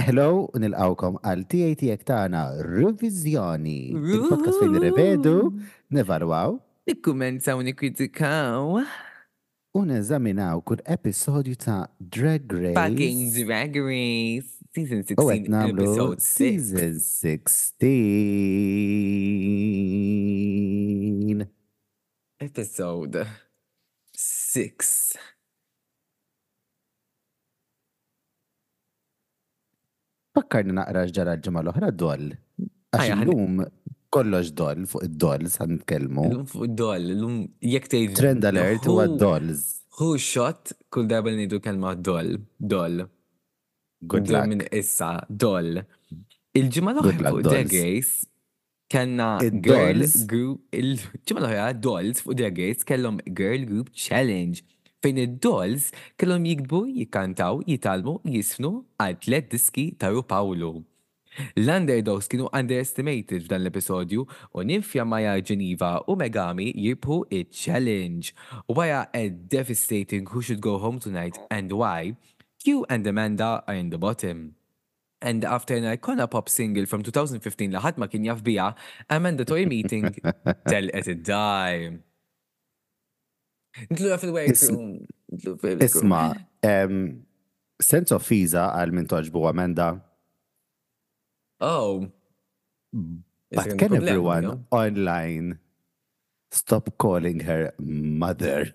Hello u nilqgħukom għal Tiegħi Tiegħek Tagħna Riviżjoni, il-podcast fejn nirrevedu, nevalwaw, Nikkummentaw u nikkritikaw. u neżaminaw kull episodju ta' Drag Race. Fucking Drag Race Season 16 U qed nagħmlu Season 16. Episode 6. Fakkarni naqra x'ġara l-ġimgħa l-oħra doll. Għax illum kollox doll fuq id-doll sa nitkellmu. Illum fuq id-doll, illum jekk tgħid. Trend alert huwa dolls. Hu xott kull darba li ngħidu kelma doll, doll. Good luck. Minn issa, doll. Il-ġimgħa l-oħra fuq Degays Kellna id-Dolls. Il-ġimgħa l-oħra Dolls fuq Drag Race kellhom Girl Group Challenge fejn id-Dolls kellhom jiktbu, jikkantaw, jitgħallmu u jiżfnu għal tliet diski ta' Ru Pawlu. L-underdogs kienu underestimated f'dan l-episodju u Nymphia Maya Geneva u Megami jirbħu ċ-challenge. Wara a devastating who should go home tonight and why, Q and Amanda are in the bottom. And after an Icona Pop single from 2015 li ħadd ma kien jaf biha, Amanda Toy Meeting telqet id-dar. Ntlura fil-workroom. Isma, sense of fiza għal min toġbu Amanda. Oh. But can everyone online stop calling her mother?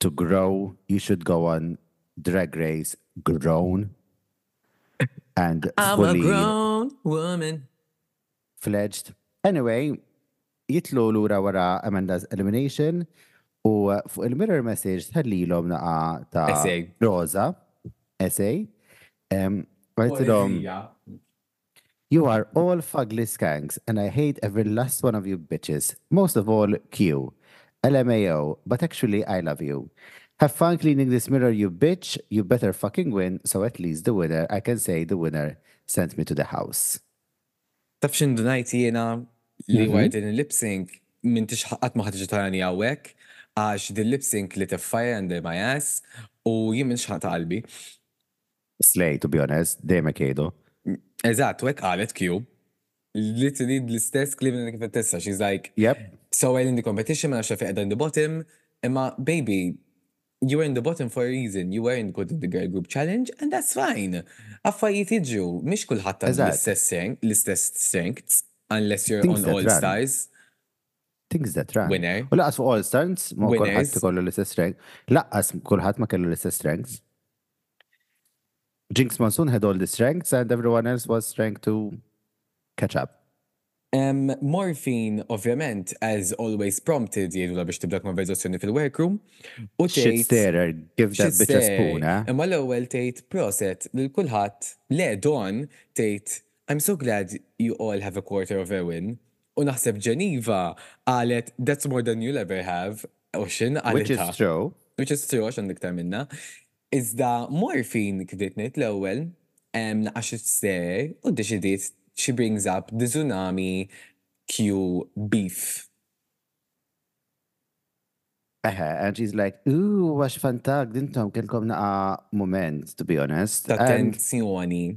To grow you should go on drag race grown and fully fledged anyway jitlu lura wara Amanda's elimination u fuq il mirror message tħallilhom naqa ta' Rosa essay għaltilhom You are all fugly skanks and I hate every last one of you bitches, most of all Q. Lmao, but actually I love you. Have fun cleaning this mirror you bitch, you better fucking win so at least the winner I can say the winner sent me to the house. Taf x'indunajt jiena? Li wara din il-lip sync m'intix qatt ma ħa tiġi tarani hawnhekk għax din lip sync lit a fire under my ass u jien m'intix ħanaqta' qalbi. Slay, to be honest, dejjem hekk jgħidu. Eżatt, u hekk qalet Q. Literally l-istess kliem li kif qed issa, she's like, Yep. so well in the competition, ma nafx għalfejn qiegħda in the bottom, imma baby, you were in the bottom for a reason, you weren't good in the girl group challenge and that's fine. Affarijiet jiġru, mhix kulħadd għandu l-istess strengths unless you're on All Stars. Things that run. Winner. U laqas fuq All Stars, ma kulħadd ikollu l-istess strengths. Laqas kulħadd ma kellu l-istess strengths. Jinkx Monsoon had all the strengths and everyone else was trying to catch up. Morphine ovvjament as always prompted jgħidulha biex tibda konverżazzjoni fil-workroom u tgħid. Shit starer, give that bitch a spoon, eh? Imma l-ewwel tgħid proset lil kulħadd, le Don, tgħid I'm so glad you all have a quarter of Ewen, U naħseb Geneva qalet that's more than you'll ever have, Ocean qalitha. Which is true. Which is true għax għandha iktar minnha. Iżda Morphine kif bdiet ngħid l-ewwel naqqax is-ser u ddeċidiet she brings up the Tsunami Q beef. Eħe, and she's like, ooh għax fantag intom kellkom naqa' mument, to be honest. T'attenzjoni.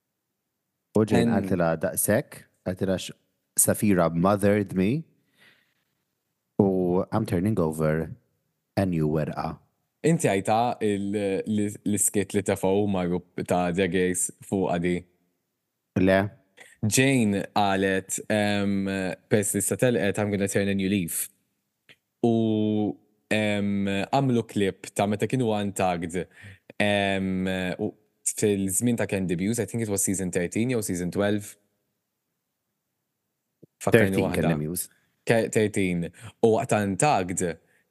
U ġejn għatilha daqshekk, għatilha Safira mothered me u I'm turning over a new werqa. Inti għajta l-iskit li tefgħu huma ta' Drag Race fuqha di? Le. Jane qalet peress li issa telqet I'm gonna turn a new leaf. u għamlu clip ta' meta kienu untugged fil-żmien ta' Ken Debews, I think it was season 13 jew season 12, fakkarni waħda, 13, u waqt untugged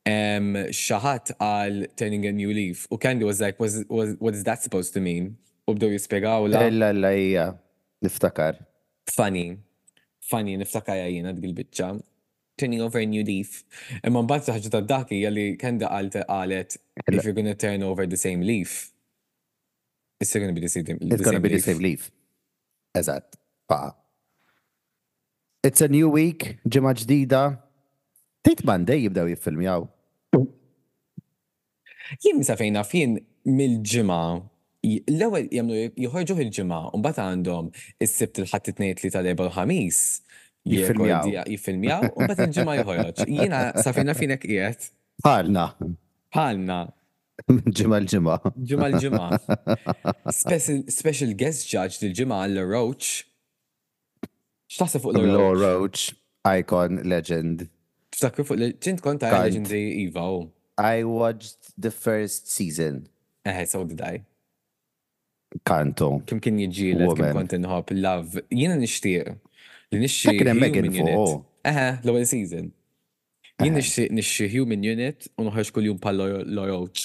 xi ħadd qal turning a new leaf u Candy was like what is that supposed to mean u bdew jispjegawlha. Ella ella hija, niftakar. Funny, funny, niftakarha jiena dik il-biċċa. Turning over a new leaf. Imma mbagħad il-ħaġa tad-daħk hija li Kenda qalt qalet if you're gonna turn over the same leaf, it's still gonna be the same leaf. It's gonna be the same leaf. Eżatt. Fa. It's a new week, ġimgħa ġdida. Tgħid Monday jibdew jiffilmjaw. Jien sa fejn naf jien mill-Ġimgħa l-ewwel jagħmlu joħorġuh il-Ġimgħa u mbagħad għandhom is-Sibt il-Ħadd it-Tnejn it-Tlieta l-Erbgħa u l-Ħamis jiffilmjaw jiffilmjaw u mbagħad il-Ġimgħa joħroġ. Jiena sa fejn naf jien hekk qiegħed. Bħalna. Bħalna. Minn ġimgħa l-ġimgħa. Ġimgħa l-ġimgħa. Special guest judge dil-ġimgħa Alla Roach. X'taħseb fuq Law Roach? Icon, legend. X'taħseb fuq li int kont tara Legendary iva u. I watched the first season. Eħe, so did I. Kant hu. Kemm kien jiġġieled, kemm kont inħobb love. Jiena nixtieq li nixxi. Dak kien hemm Megan fuqu. Eħe, l-ewwel season. Jien nixtieq nixxi Human Unit u noħroġ kuljum bħal Law Roach.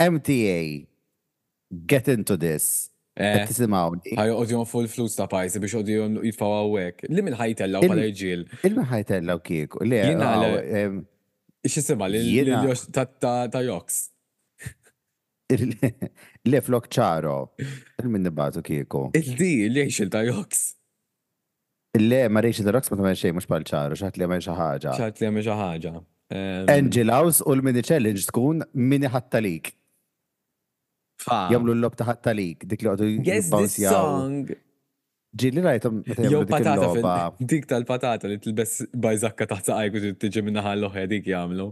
MTA, get into this. Qed tisimgħuni? Ħa joqgħod jonfqu l-flus ta' pajjiżi biex joqgħodu jitfgħu hawnhekk. Lil min ħa jitellgħu bħala rġiel? Lil min ħa jitellgħu kieku? Le, hawn. X'isimha? Lil ta' Joks? Le, flok Ċaro. Lil min nibagħtu kieku? Il-di, il-jgħix il ta' Joks. Le, ma rridx Rocks ma tagħmel xejn mhux bħal ċaru, xi ħadd li jagħmel xi ħaġa. Xi ħadd li jagħmel xi ħaġa. Angie Laws u l-mini challenge tkun min iħattalik. Jamlu l-lob ta' ħattalik, dik li għadu jibbansjaw. Ġili rajtom jew patata fil dik tal-patata li tilbes bajzakka taħt saqajk u tiġi minnaħa l-oħra dik jagħmlu.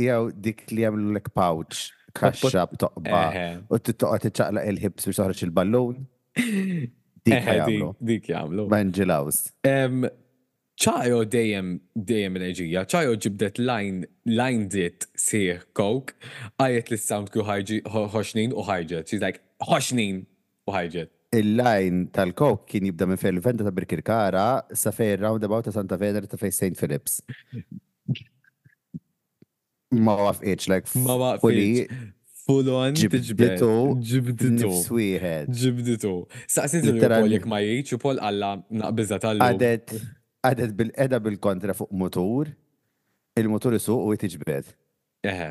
Jew dik li jagħmlulek pouch, kaxxa b'toqba u tittoqgħod iċċaqlaq il-ħibs biex toħroġ il-ballun. Dik jagħmlu. Dik jagħmlu. Manġil House. ċajo dejjem dejjem enerġija, ċajo ġibdet lajn lajn dit sieħ coke, għajjet lis-sound crew ħoxnin u ħarġet. She's like, ħoxnin! u ħajġet. Il-lajn tal-Coke kien jibda minn fejn il-venda ta' Birkirkara sa fejn ir-roundabout ta' Santa Venera ta' fejn Saint Philip's. Ma waffqitx like Ma waqqfitx. Full on tiġbed. Ġibditu. Nifs wieħed. Ġibditu. Staqsiet lil Paul jekk ma jgħidx u Paul qalha naqbiżha tal-lum. Qagħdet bilqiegħda bil-kontra fuq mutur, il-mutur isuq u hi tiġbed. Eħe.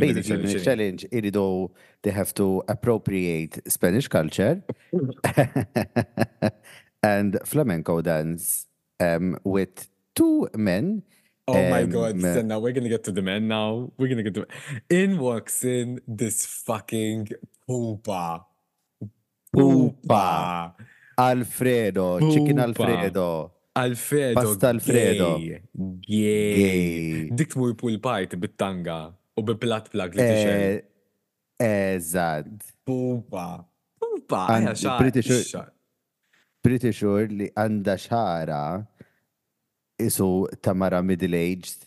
Basically, the challenge iridu they have to appropriate Spanish culture and flamenco dance um, with two men. Oh um, my god, uh, so now we're gonna get to the men now. We're gonna get to in walks in this fucking poopa. Pupa. Alfredo, chicken Alfredo. Alfredo. Pasta Alfredo. Gej. Dik tmur pool party bit-tanga u bi plat plak li tixel. Eżad. Pupa. Pupa. Pretty sure li għanda xara isu tamara middle-aged.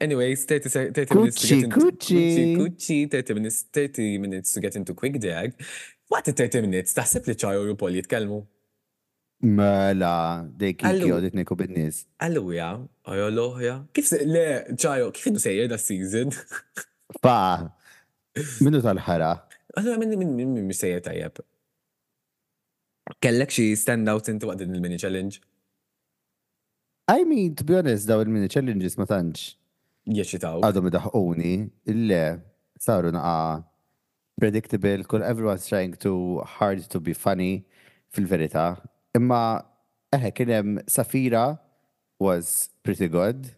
Anyways, 30 sec- 30 minutes to get into Kuċċi, kuċċi. kuċċi, 30 minutes, 30 minutes to get into quick drag. Waqt it-30 minutes taħseb li Charo u RuPaul jitkellmu? Mela, dej kiki Allu. għodit niku bin-nies. Allura, ora l-oħra. Kif se, le, Charo, kif inhu sejjer da season? Fa, minnu tal-ħara? Allura minn minn minn minn sejjer tajjeb. Kellek xi standouts inti waqt din il-mini challenge? I mean, to be honest, dawn il-mini challenges ma tantx. Jeċitawk. Għadhom idaħquni, le, saru naqa' predictable, kull everyone's trying to hard to be funny fil-verità. Imma eħe kien hemm Safira was pretty good,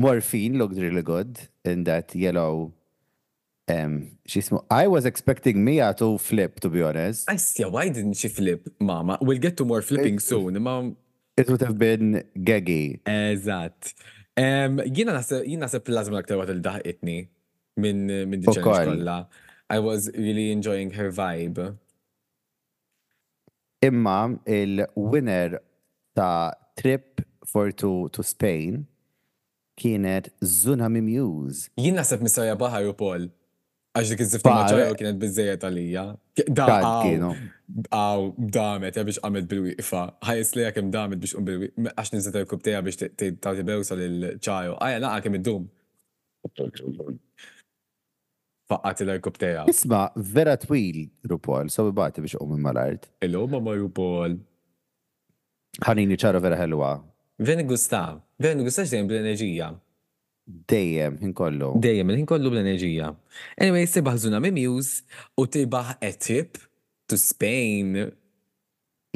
Morphine looked really good in that yellow X'jismu, I was expecting Mia to flip, to be honest. Asja, why didn't she flip, Mama? We'll get to more flipping soon, imma. It would have been gaggy. Eżatt. Jien naħseb li l-għażma l-aktar waħda li daħqitni minn dil-challenge kollha. I was really enjoying her vibe. Imma il-winner ta' trip for two to Spain kienet Zunami Muse. Jien naħseb missajja Bahar u Paul. Għax dik iż-żifta ma' Chayo kienet biżżejjed għalija. Aw, damet, eh, biex qamet bil-wieqfa. Ħares lejha kemm damet biex tqum bil-wieqfa. Għax niżlet irkupptejha biex tagħti bewsa lil Chayo. Ajja, nara kemm iddum. Faqqatilha rkupptejha. Isma', vera twil, RuPaul, so ibati biex iqum minn mal-art. Hello, Mamma RuPaul. Ħanini ċara vera ħelwa. Vera niggusta. Vera niggusta għax dejjem bl-enerġija. Dejjem, ħin kollu. Dejjem, il-ħin kollu bl-enerġija. Anyways, tirbaħ ħżuna minn Muse u tirbaħ a trip to Spain.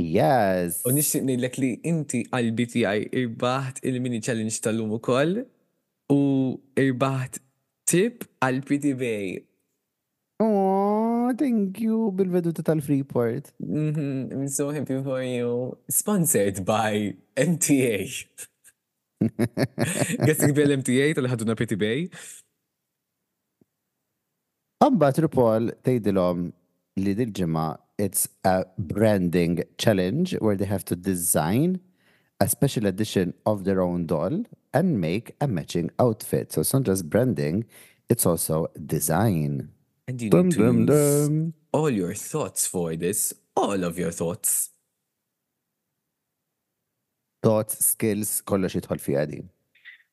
Yes! U nixtieq ngħidlek li inti qalbi tiegħi irbaħt il-mini challenge tal-lum ukoll u irbaħt trip għall-Pitty Bay. Oh, thank you bil-veduta tal-Freeport. Mhm, I'm so happy for you. Sponsored by MTA. Għessi kbir l-MTA tal-ħaduna Pretty Bay. Għamba Tripol tejdilom li dil-ġimma it's a branding challenge where they have to design a special edition of their own doll and make a matching outfit. So it's not just branding, it's also design. And you dum, need to dum, use dum. all your thoughts for this, all of your thoughts. thoughts, skills, kollox jidħol fi għadi.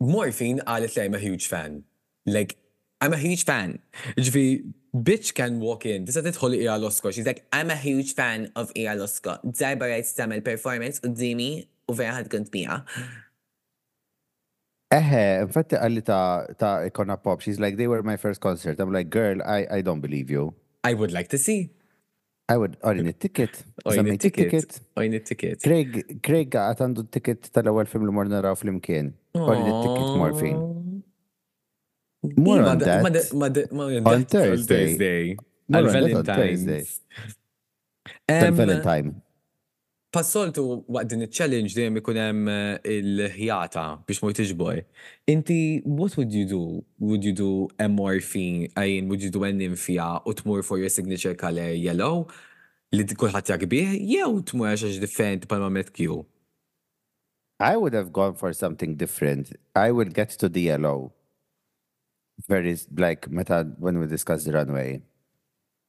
Morphine qalet li I'm a huge fan. Like, I'm a huge fan! Jiġifieri bitch can walk in, tista' tidħol Iea Losco, she's like, I'm a huge fan of Iea Losco, darba rajt tagħmel performance quddiemi u vera ħadt gost biha. Eħe, infatti qalli ta' ta' ikona pop, she's like, they were my first concert, I'm like, girl, I, I don't believe you. I would like to see. Għajn it-ticket. Għajn it-ticket. Għajn it-ticket. Craig, Craig għat għandu t-ticket tal-ewel film li mor naraw fl-imkien. Għajn it-ticket morfin. More on that. On Thursday. More on Thursday. On Valentine's. Pas-soltu waqt din iċ-challenge dejjem ikun hemm il-ħjata biex mhux tiġbor. Inti what would you do? Would you do a morphine għajn, would you do a nymphia u tmur for your signature colour yellow li kulħadd jgħak bih jew tmur għal xi ħaġa differenti bħalma għamilt Q? I would have gone for something different. I will get to the yellow very like meta when we discuss the runway.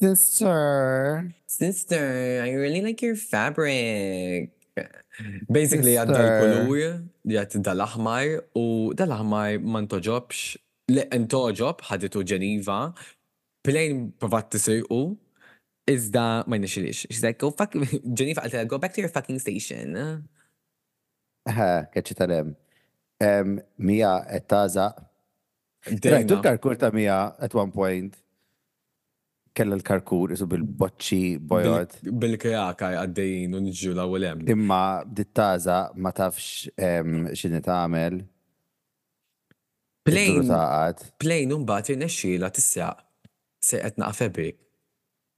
Sister. Sister, I really like your fabric. Basically għad dal-kulur, għad dal-aħmar u dal-aħmar ma ntoġobx, le ntoġob ħaditu Ġeniva, plejn provat tisirqu, iżda ma jnexilix. She's like, go fuck, Ġeniva għaltela, go back to your fucking station. Ha, keċi tal-em. Mija qed tażaq Rajtu l-karkur ta' mija at one point. Kella l-karkur isu bil-boċċi bojod. Bil-kejaka għaddejjin u nġu la ulem. Imma dittaza ma tafx xini tagħmel. Plejn taqgħad. Plejn imbagħad irnexxiela tissaq se qed naqa' febrik.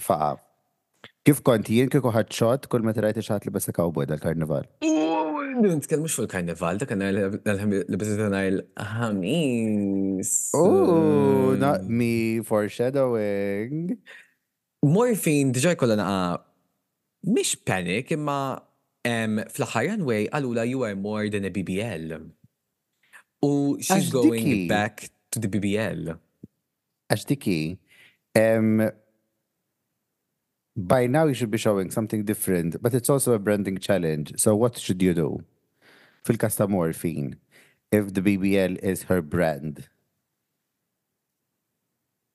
Faqa. Kif kont jien kieku ħadt xott kull meta rajt li xi ħadd libes ta' cowboy dal-Karnival? U ma nitkellmux fuq il-Karnival, dak nhar il-libes ta' nhar il-Ħamis. Ooh, not me foreshadowing. Morphine diġà jkollha naqa' mhix panic imma fl-aħħar runway qalulha you are more than a BBL. U she's going back to the BBL. Għax by now you should be showing something different, but it's also a branding challenge. So what should you do? Phil Castamorphine, if the BBL is her brand.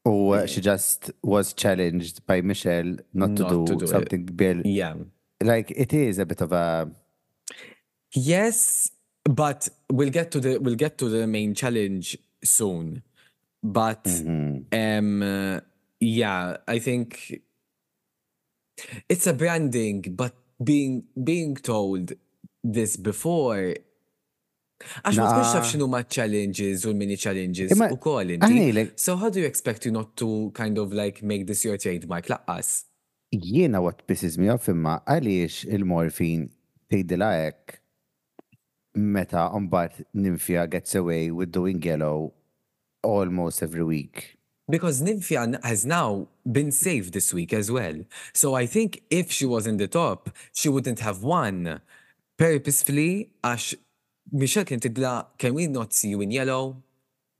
Or she just was challenged by Michelle not, to, do to, do something it. Yeah. Like it is a bit of a Yes, but we'll get to the we'll get to the main challenge soon. But mm-hmm. um yeah, I think It's a branding, but being being told this before Għax ma tkunx taf xinu ma challenges u mini challenges u koll inti. So how do you expect you not to kind of like make this your trademark laqqas? Jiena what pisses me off imma għaliex il-morphine tgħidilha hekk meta mbagħad Nymphia gets away with doing yellow almost every week? Because Nymphia has now been safe this week as well so I think if she was in the top she wouldn't have won purposefully għax Michelle kienet tgħidilha can we not see you in yellow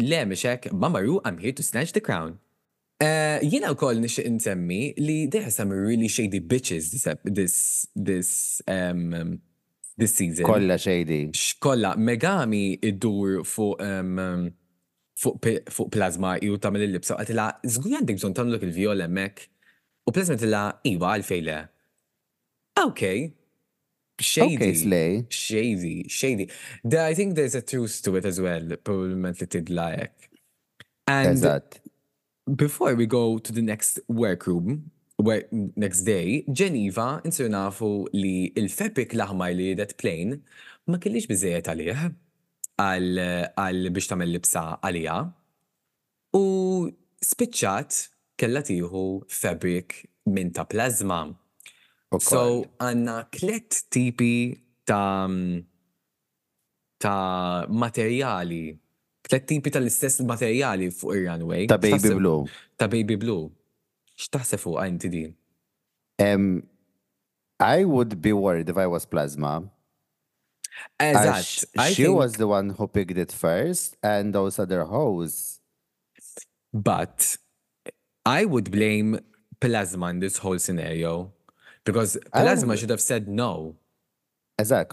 Le mhux hekk, Mama Ru I'm here to snatch the crown. Jiena wkoll nixtieq insemmi li they have some really shady bitches this season. Kollha shady. Kollha. Megami ddur fuq fuq Plasma hi u tagħmel il-libsa u qaltilha, żgur għandek bżonn tagħmlu dak il-vjola hemmhekk? U Plasma għedtilha, iva għalfejn le. Ok. Shady. Ok, slay. Shady, shady. There, I think there's a truth to it as well, probablement li tidla hekk. Eżatt. Before we go to the next workroom, work, next day, Geneva insiru nafu li l-fabric l-aħmar li riedet Plain ma kellix biżejjed għalih għal biex tagħmel libsa għaliha. U spiċċat kellha tieħu fabric minn ta' plasma. So għandna tliet tipi ta' ta' materjali, tliet tipi tal-istess materjali fuq ir-runway. Ta' baby blue. Ta' baby blue. X'taħseb fuqha inti din? I would be worried if I was plasma. Eżatt. She think... was the one who picked it first and those other hoes. But I would blame plasma in this whole scenario Because Plasma should have said no. Eżak,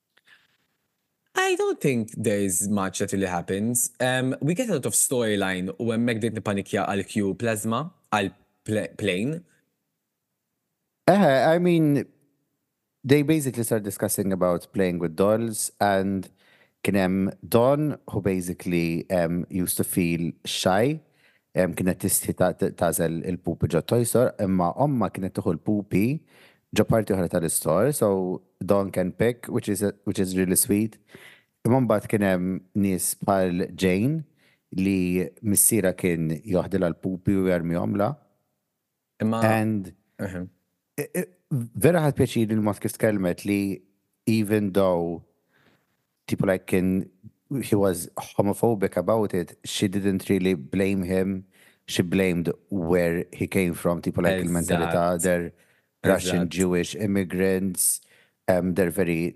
I don't think there is much that really happens. Um, we get a lot of storyline when didn't panic. għal Q plasma għal plane. Uh, I mean, they basically start discussing about playing with dolls and kienem Don who basically um, used to feel shy Kienet tistħi tagħżel il-pupi ġot-toy store imma ommha kienet tieħu l-pupi ġo parti oħra tal-istore, so Dawn can pick which is which is really sweet. Imma mbagħad kien hemm nies bħal Jane li missierha kien joħdilha l-pupi u jarmihomlha. Imma. And vera ħad pjaċi li l-mod kif tkelmet li even though people like can he was homophobic about it, she didn't really blame him. She blamed where he came from, tipo like il-mentalità, their Russian Jewish immigrants. Um, they're very,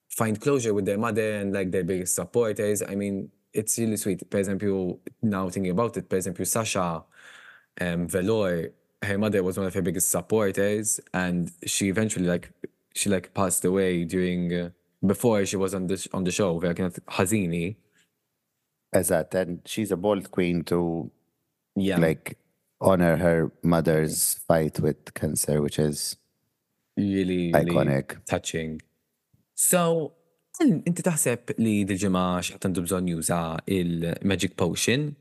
find closure with their mother and like their biggest supporters. I mean, it's really sweet. For example, now thinking about it, for example, Sasha um, Velour, her mother was one of her biggest supporters, and she eventually like she like passed away during uh, before she was on the on the show. Like Hazini. Exact, and she's a bold queen to, Yeah. Like honor her mother's fight with cancer, which is really, really iconic. Touching. So, inti taħseb li dil-ġimgħa x'qed għandu bżonn juża il-Magic Potion?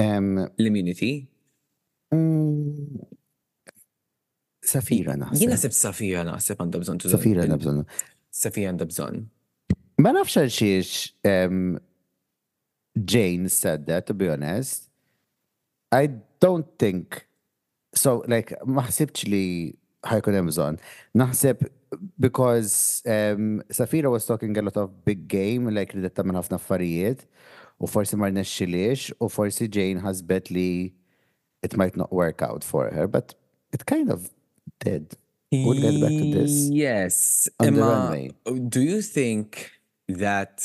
L-immunity? Mm, Safira naħseb. Jien naħseb Safira naħseb għandha bżonn tuża. Safira għandha bżonn. Safira għandha bżonn. Ma nafx għal xiex Jane said that to be honest I don't think so like ma ħsibtx li ħajkun hemm bżonn. Naħseb because um, Safira was talking a lot of big game like ridet tagħmel ħafna affarijiet u forsi ma rnexxilix u forsi Jane ħasbet li it might not work out for her but it kind of did. We'll get back to this. Yes. Emma, do you think that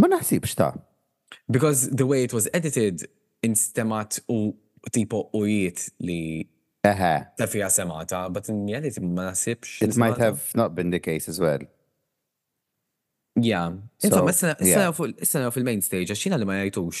Ma naħsibx ta. Because the way it was edited instemgħet u tipo u jgħid li Eħe. ta fiha semgħatha but in reality ma naħsibx li It might semgħatha. have not been the case as well. Yeah. So, Insomma, issa issa yeah. naraw fuq issa naraw fil-main stage għax jiena li ma rajtux.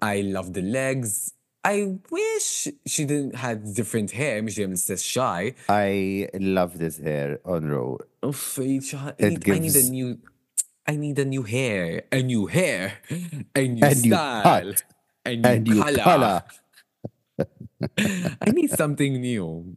I love the legs, I wish she didn't had different hair mhux dejjem l-istess xagħar. I love this hair on Ru. Uff, irid xi ħaġa, irid, I need a new, I need a new hair, a new hair, a new style, a new colour, I need something new.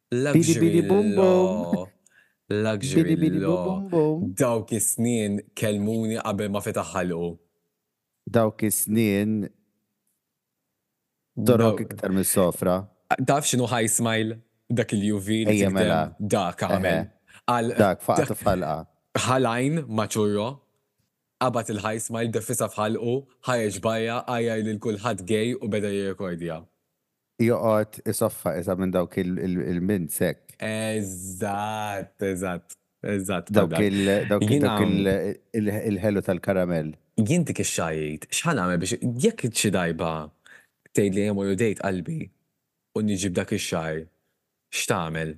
Bidi Luxury bidi bum bum. law, luxury Bidi bidi bu law. bum bum. Dawk is-snien kellmuni qabel ma fetaħ ħalqu. Dawk is-snien torok Daw- iktar mis-sofra. Taf x'inhu high smile? Dak il-UV li Ejja, tikdem. mela. Dak Eħe. għamel. Qal Dak faqtu f'ħalqa. ħalajn ma' ċurro, qabad il-high smile, deffisha f'ħalqu, ħareġ barra, għajjar lil kulħadd gay u beda jirrekordja. Joqgħod isoffa qisha minn dawk il-mints hekk. Eżatt, eżatt, eżatt bħal dak. Dawk il-ħelu tal-karamell. Jien dik ix-xahar Għid x'ħa nagħmel biex jekk xi darba tgħidli ejja morru date qalbi u niġi b'dak ix-xahar x'tagħmel?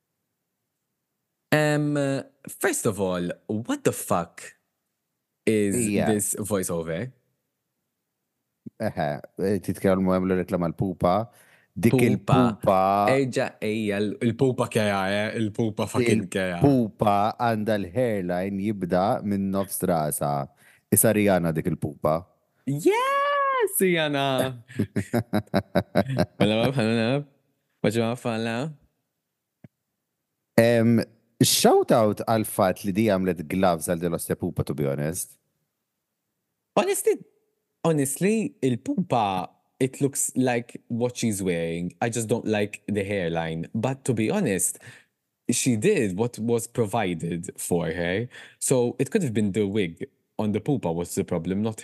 Um, first of all, what the fuck is yeah. this voiceover? Eħe, eh, titkellmu hemm l-reklama l-pupa. Dik il-pupa. Eġa ejja il-pupa keja, eh, il-pupa fucking keja. Pupa għandha l-hairline jibda minn nofs rasa. Issa Rihanna dik il-pupa. Yes, Rihanna. Mela ma bħalna. Maġma falla. Shout out għal fat li di għamlet gloves għal dil-ostja pupa, to be honest. Honestly, Honestly, il-pupa, it looks like what she's wearing. I just don't like the hairline. But to be honest, she did what was provided for her. So it could have been the wig on the pupa was the problem, not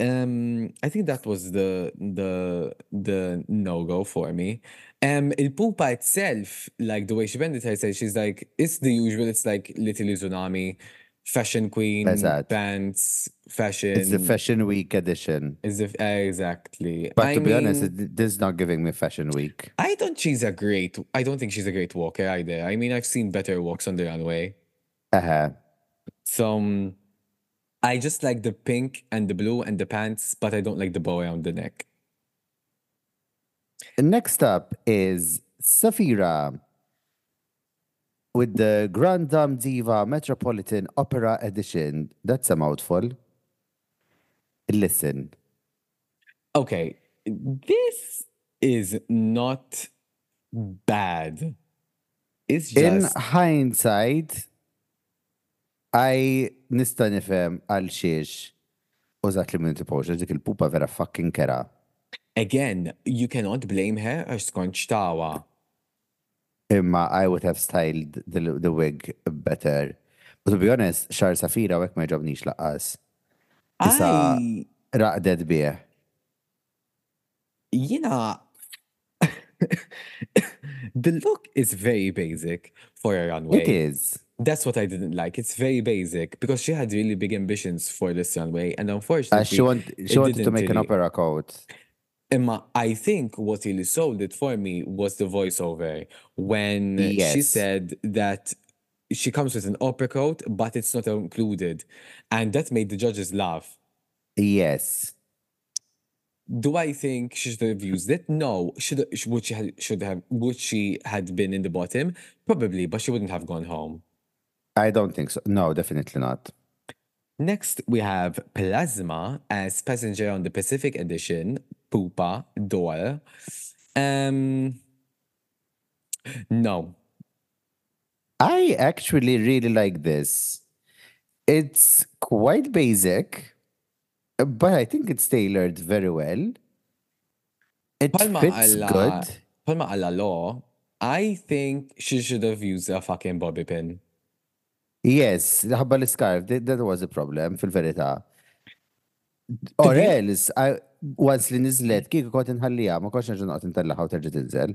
um, I think that was the the the no go for me. Um, il pupa itself, like the way she bent it herself, she's like it's the usual. It's like little tsunami fashion queen pants fashion it's the fashion week edition is if exactly but I to be mean, honest this is not giving me fashion week i don't she's a great i don't think she's a great walker either i mean i've seen better walks on the runway uh-huh some i just like the pink and the blue and the pants but i don't like the bow around the neck next up is safira with the Grand Dame Diva Metropolitan Opera Edition. That's a mouthful. Listen. Okay, this is not bad. It's just... In hindsight, I nista' nifhem għalxiex użat l-immunity potion għax dik il-pupa vera fucking kerha. Again, you cannot blame her għax skont x'tawha. Imma I would have styled the wig better. U to be honest, xagħar Safira hawnhekk ma jogħġobnix lanqas. Tisa' raqdet bih. Jina, the look is very basic for a runway. It is. That's what I didn't like. It's very basic because she had really big ambitions for this runway, and unfortunately, uh, she, want, she wanted to make really... an opera coat. Emma, I think what really sold it for me was the voiceover when yes. she said that she comes with an opera coat, but it's not included. And that made the judges laugh. Yes. Do I think she should have used it? No. Should would she had, should have would she had been in the bottom? Probably, but she wouldn't have gone home. I don't think so. No, definitely not. Next, we have Plasma as Passenger on the Pacific Edition Pupa, doll. Um, no. I actually really like this. It's quite basic, But I think it's tailored very well. It Palma fits għalla, good. palma għalla law, I think she should have used a fucking bobby pin. Yes, ħabba l-scarf, th- that was a problem fil-verità. Or be- else, I, once li nizlet, kieku kont inħallija, ma konx nerġa' noqgħod intellaħa u terġa' tinżel.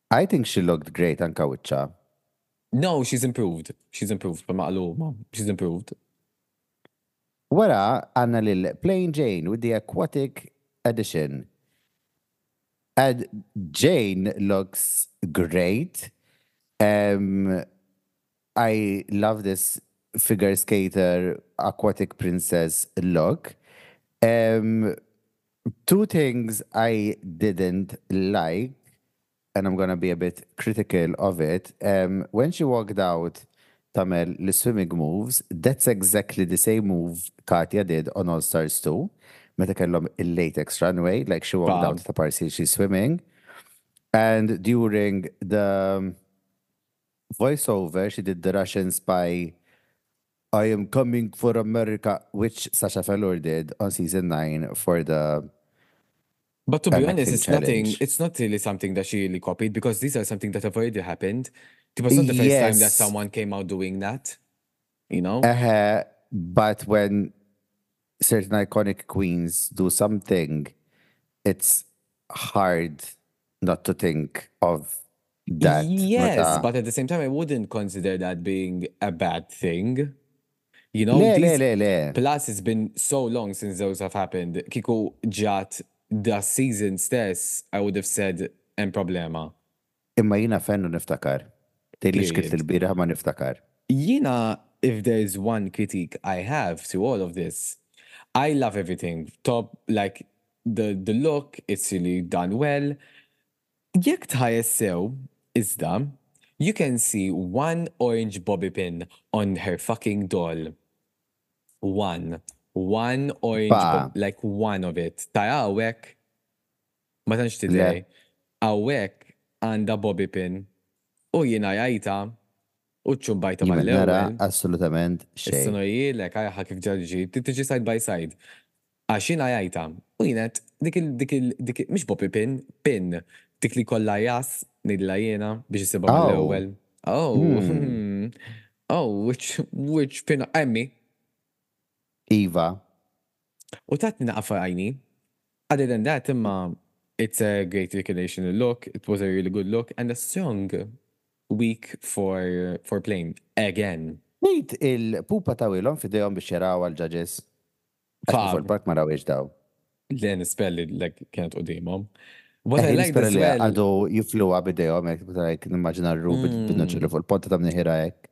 I think she looked great anka wicċa. No, she's improved. She's improved. Ma maqlu, she's improved. Wara għanna lil Plain Jane with the aquatic edition. And Jane looks great. Um, I love this figure skater aquatic princess look. Um, two things I didn't like, and I'm gonna be a bit critical of it. Um, when she walked out, Tamel, the swimming moves, that's exactly the same move Katya did on All Stars 2. Meta kellhom latex runway, like she walked out down to the party, she's swimming. And during the um, voiceover, she did the Russian spy I am coming for America, which Sasha Velour did on season nine for the. But to be American honest, it's challenge. nothing. It's not really something that she really copied because these are something that have already happened. It was not the first time that someone came out doing that. You know. Uh-huh. But when certain iconic queens do something, it's hard not to think of that. Yes, but, uh, but at the same time, I wouldn't consider that being a bad thing. You know, le, le, le, plus it's been so long since those have happened. Kiko jat the season stess, I would have said en problema. Imma jiena fenn u niftakar. Tgħidlix skitt l-bieraħ ma niftakar. Jiena if there's one critique I have to all of this, I love everything top like the the look it's really done well jekk tħares sew iżda you can see one orange bobby pin on her fucking doll one one orange bobby like one of it taraha hawnhekk? Ma tantx tidher. Hawnhekk għandha bobby pin u jiena għajjtha u ċċumbajtha mal-ewwel. Jien ma qed nara assolutament xejn. Issa ngħidlek għajha kif ġara ġi, trid tiġi side by side. Għax jiena għajjtha u jiena għedt dik il dik il dik il mhux bobby pin, pin, dik li jkollha jas, ngħidilha jiena, biex issibha mill-ewwel. Aw! Aw! Wiċċ wiċċ pin hemm hi! Iva. U tatni naqqa f'għajni. Other than that imma it's a great recognition look, it was a really good look and a strong week for for playing again. Ngħid il pupa tawilhom f'idejhom biex jarawha l-judges għax minn fuq il-palk ma rawhiex dawn. Le nispera li like kienet quddiemhom. What I liked as well. Eħi nispera li qagħdu jifluha b'idejhom hekk, nimmaġina r-Ru b'inoċellu fuq il-ponta ta' mnieħirha hekk.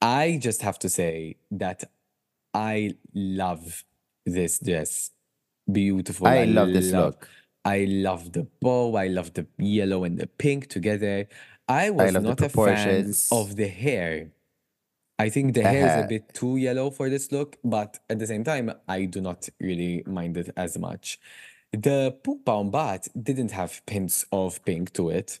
I just have to say that I love this dress. Beautiful. I, I love this look. I love the bow. I love the yellow and the pink together. I was I not a fan of the hair. I think the hair is a uh-huh. bit too yellow for this look, but at the same time, I do not really mind it as much. The Pukbaum Bat didn't have pins of pink to it.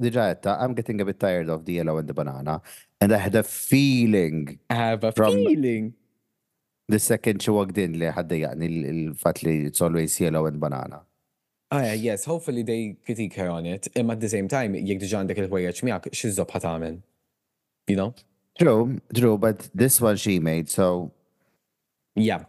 Diġà għedtha, I'm getting a bit tired of the yellow and the banana and I had a feeling I have a from feeling. the second she walked in li ħaddejjaqni l-fatt li it's always yellow and banana. Ah, yes, hopefully they critique her on it, imma at the same time, jekk diġà għandek il-ħwejjeġ miegħek, xi żopp ħa tagħmel? You know? True, true, but this one she made, so. Yeah.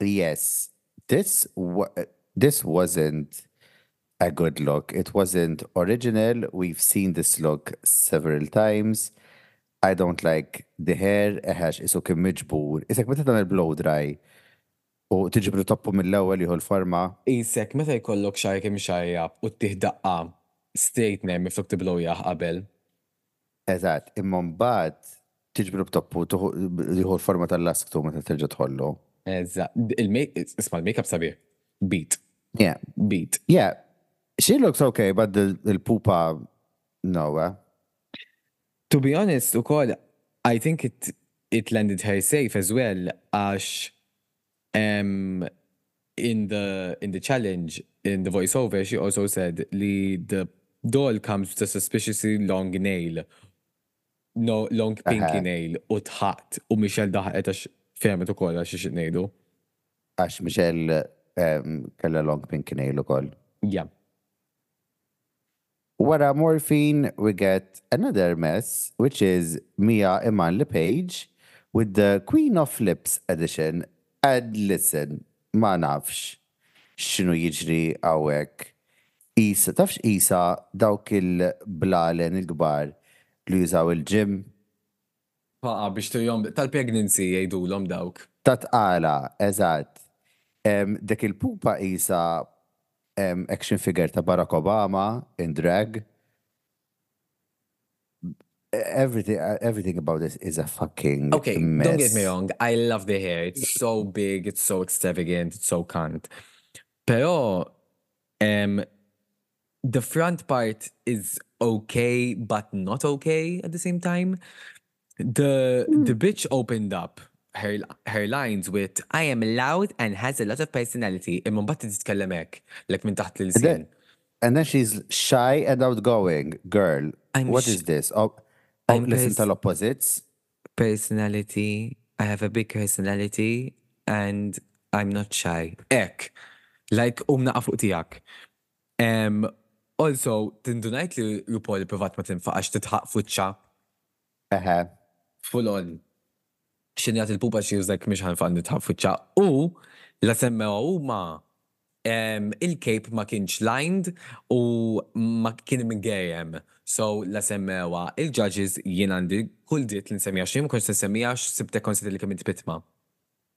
Yes, this this wasn't a good look, it wasn't original, we've seen this look several times, I don't like the hair, eħe għax qisu kien miġbur, qisek meta tagħmel blow dry u tiġbru toppu mill-ewwel jieħu l-forma. Qisek meta jkollok xagħar kien mxarrab u ttih daqqa straightenr minflok tiblowyah qabel. Eżatt, imma mbagħad tiġbru b'topp u jieħu l-forma tal-lasktu meta terġa' tħollu. Eżatt, isma' l-makeup sabiħ. Beat. Yeah. Beat. Yeah. She looks okay, but il-pupa no. To be honest ukoll, I think it landed her safe as well għax In the in the challenge, in the voice over she also said li the doll comes with a suspiciously long nail, no long pinky nail u dħaqt u Michelle daħqet għax fehmet ukoll għax xi ngħidu. Għax Michelle kellha long pinky nail ukoll. Yeah. Wara morphine we get another mess which is Mia Iman Lepage with the Queen of Lips edition and listen ma nafx x'inhu jiġri hawnhekk qis tafx qisha dawk il blalen il kbar li jużaw il gym? Baqa' biex tuhom tal-pregnancy jgħidulhom dawk. Tat-tqala, eżatt. Dik il-pupa qisha action figure ta' Barack Obama in drag. Everything about this is a fucking mess. Ok, don't get me wrong, I love the hair, it's so big, it's so extravagant, it's so cunt. Però The front part is ok but not ok at the same time. The the bitch opened up her her lines with I am loud and has a lot of personality imma mbagħad trid titkellem hekk, like minn taħt l-ilsien. And then she's shy and outgoing, girl what is this? L-isem tal-opposites? Personality, I have a big personality and I'm not shy. Hekk. Like qum naqa' fuq tiegħek. Ehm also tindunajt li Rupaul ipruvat ma tinfa għax tidħaq f'wiċċha? Eħe. Full on. X'inhu jagħti l-pupa she was like mhix ħanfa nidħaq f'wiċċha u la semmewha huma ehm il-cape ma kienx lined u ma kien imgejjem so la semmewha il-judges jien għandi kull dritt li nsemmiha x'inhi ma kontx se nsemmiha għax sibtek konsidri li kemm int pitma.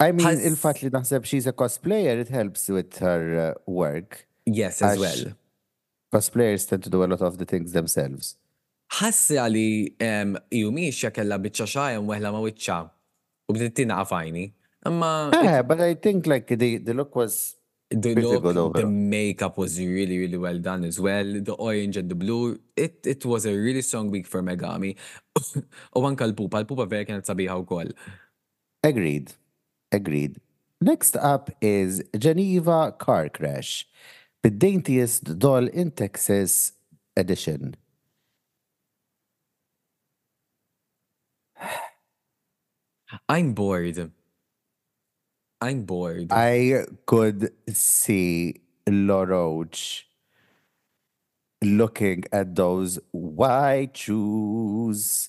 I mean, il-fat li naħseb she's a cosplayer, it helps with her uh, work. Yes, as well. Cosplayers tend to do a lot of the things themselves. Ħassi għali ju miexja kella bieċa xajem weħla ma wicċa. U bdiet tina għafajni. Imma. Eh, but I think like the, the look was the look, the makeup was really, really well done as well. The orange and the blue. It, it was a really strong week for Megami. U anka l-pupa, l-pupa vera kienet sabiħa u koll. Agreed. Agreed. Next up is Geneva Car Crash. The daintiest doll in Texas edition. I'm bored. I'm bored. I could see LaRoche looking at those white shoes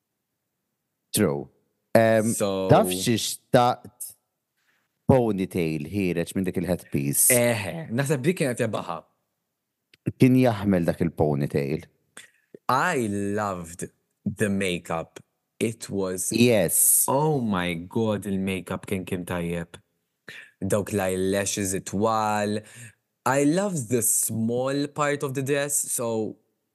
True. Um, so... Taf xiex taqt ponytail ħireċ minn dik il-headpiece. Eħe, naħseb dik kienet jabaħa. Kien jaħmel dak il-ponytail. I loved the makeup. It was. Yes. Oh my god, il-makeup kien kien tajjeb. Dawk l eyelashes it-twal. I loved the small part of the dress, so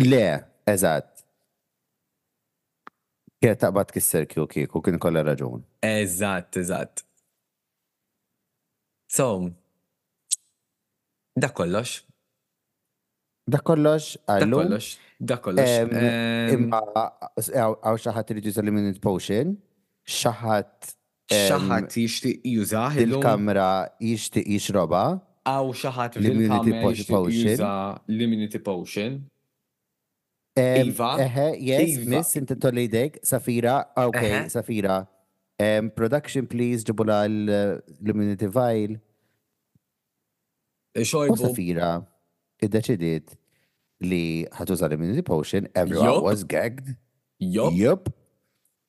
Le, eżatt. Kienet taqbad tkisser kieku, kien ikollha raġun. Eżatt, eżatt. So, dak kollox. Dak kollox għal lum. Dak kollox, dak kollox. Imma hawn xi ħadd irid juża l-immunity potion, xi ħadd Xi ħadd jixtieq jużah illum? Dil-kamra jixtieq jixrobha? Hawn xi ħadd f'dil-kamra jixtieq juża l-immunity potion? Iva. Eħe, yes, miss, inti tolli jdejk, Safira, ok, Safira. Production please ġibula l-immunity vial. Xorbu. Safira, id-deċidiet li ħatuża l-immunity potion, everyone was gagged. Jop. Jop.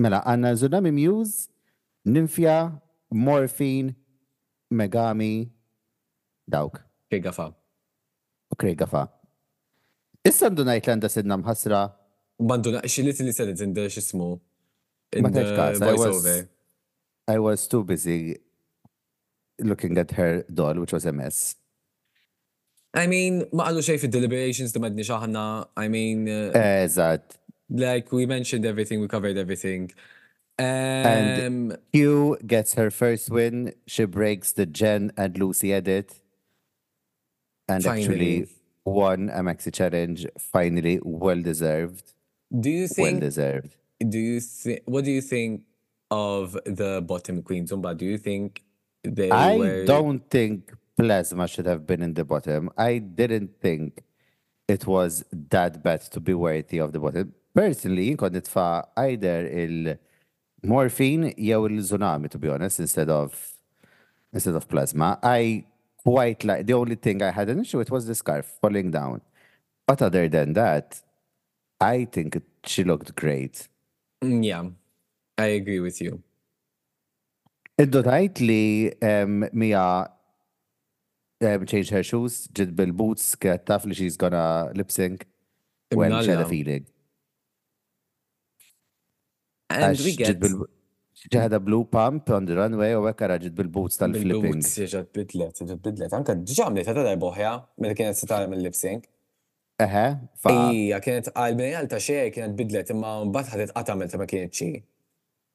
Mela għandna Tsunami Muse, Nymphia, Morphine, Megami, dawk. Craig Affa. U Craig Affa. Issa ndunajt li għandha sidna mħassra. Ma nduna, she literally said it in the x'ismu. Ma tajtx kas, I was, I was too busy looking at her doll which was a mess. I mean, ma għallu xej fil-deliberations li madni I mean... Uh, Eżat. Like, we mentioned everything, we covered everything. Um, and Q gets her first win. She breaks the Jen and Lucy edit. And finally. actually won a maxi challenge. Finally, well deserved. Do you think? Well deserved. Do you think? What do you think? of the bottom queen Zumba, do you think they I were... don't think Plasma should have been in the bottom. I didn't think it was that bad to be worthy of the bottom. Personally, kont for either il-morphine jew will tsunami to be honest, instead of instead of plasma. I quite like the only thing I had an issue with was the scarf falling down. But other than that, I think she looked great. Mm, yeah, I agree with you. Innutajt li Mia changed her shoes, ġiet bil-boots, kienet taf li she's gonna lip sync when she had a feeling. And we get. She had a blue pump on the runway u hekk ara ġiet bil-boots tal-flipping. Bil-boots, ġiet bidlet, ġiet bidlet. Anke ġa għamlitha ta' darba oħra, meta kienet se tagħmel lip sync. Eħe, fa. Ija, kienet għal-bnejjal ta' xejn kienet bidlet, imma mbagħad ħadet qatt għamiltha ma kienitx hi.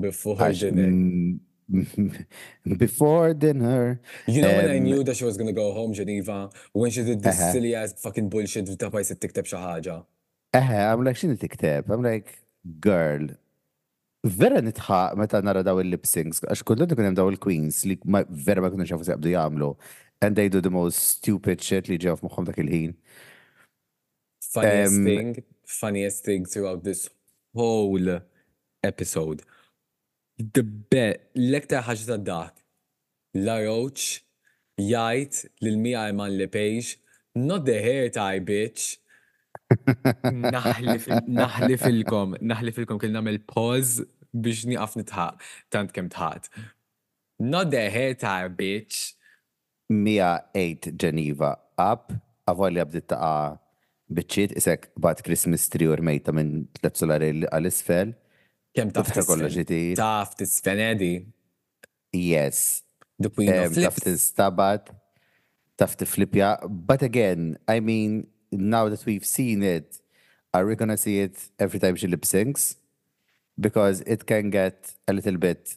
Before dinner. Before dinner. You know when I knew that she was gonna go home, Geneva, when she did this silly ass fucking bullshit ta' pajsi tikteb xi ħaġa. Eħe, I'm like x'inhi tikteb? I'm like, girl, vera nitħaq meta nara daw il-lip syncs, għax kultant ikun hemm daw il-queens li vera ma kienux jafu seqbdu jagħmlu, and they do the most stupid shit li ġew f'moħħhom dak il-ħin. Funniest Em, thing, funniest thing throughout this whole episode. The be l-iktar ħaġa ta' dak. La Roach jgħid lil Mia Eman Lepage, not the hair tie, bitch! Naħlif, naħlifilkom, naħlifilkom kelli nagħmel pause biex nieqaf nidħaq, tant kemm dħaqt. Not the hair tie, bitch! 108 Geneva App, Avolja bdiet taqa' biċċiet, isek bagħat Christmas Tree u rmejtha minn tliet sularejl għal isfel. Kemm taf t'isfel? Taf t'isfel Eddie? Yes. The queen of flips. Taf t'instabat, taf tifflippja, but again, I mean, now that we've seen it, are we gonna see it every time she lip-syncs? Because it can get a little bit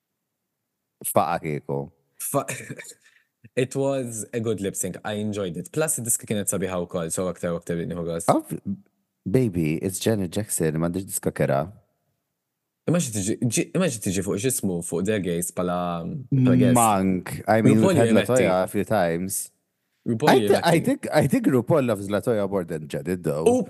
Faqa kieku. It was a good lip sync, I enjoyed it. Plus id-diska kienet sabiħa wkoll, so aktar u aktar bdiet nieħu gost. Ovv. Baby, it's Janet Jackson, m'għandhiex diska kerha. Immaġina tiġi fuq x'ismu fuq Their Gaze bħala guest. Mank. I mean, we've had Latoya a few times. I think RuPaul loves Latoya more than Janet though.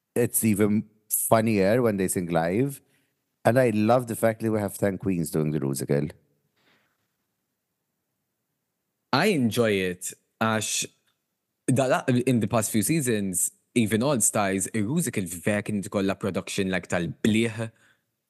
It's even funnier when they sing live and I love the fact li we have ten queens doing the rusical. I enjoy it għax in the past few seasons even All Stars ir-rusical vera kienet ikollha production like tal-blieh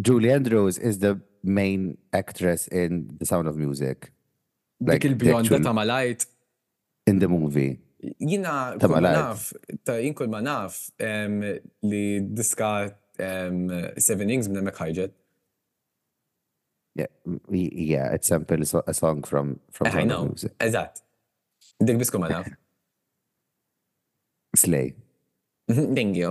Julie Andrews is the main actress in The Sound of Music. Dik il-bjonda ta' malajt. In the movie. Jiena kull ma naf, ta' jien kull ma naf li diska Seven Rings minn hemmhekk ħarġet. Yeah, it samples a song from Sound of Music. Eżatt. Dik biss kull ma naf. Slay. Thank you.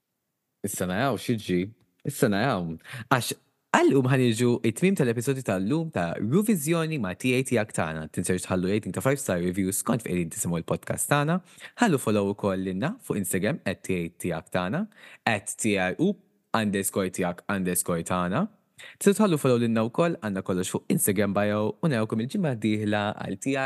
Is-sena hawn x'jiġri? Is-sena hawn għax għal-lum ħa niġu it-tmiem tal-episodju tal-lum ta' Ruviżjoni ma' TA Tiegħek Tagħna. Tinsewx tħallu rating ta' five star review skont fejn qegħdin tisimgħu l-podcast tagħna. Ħallu follow ukoll lilna fuq Instagram at TA Tiegħek Tagħna, at TARU underscore Tiegħek underscore Tagħna. Tistgħu tħallu follow lilna wkoll għandna kollox fuq Instagram bio u narawkom il-ġimgħa d-dieħla għal TA.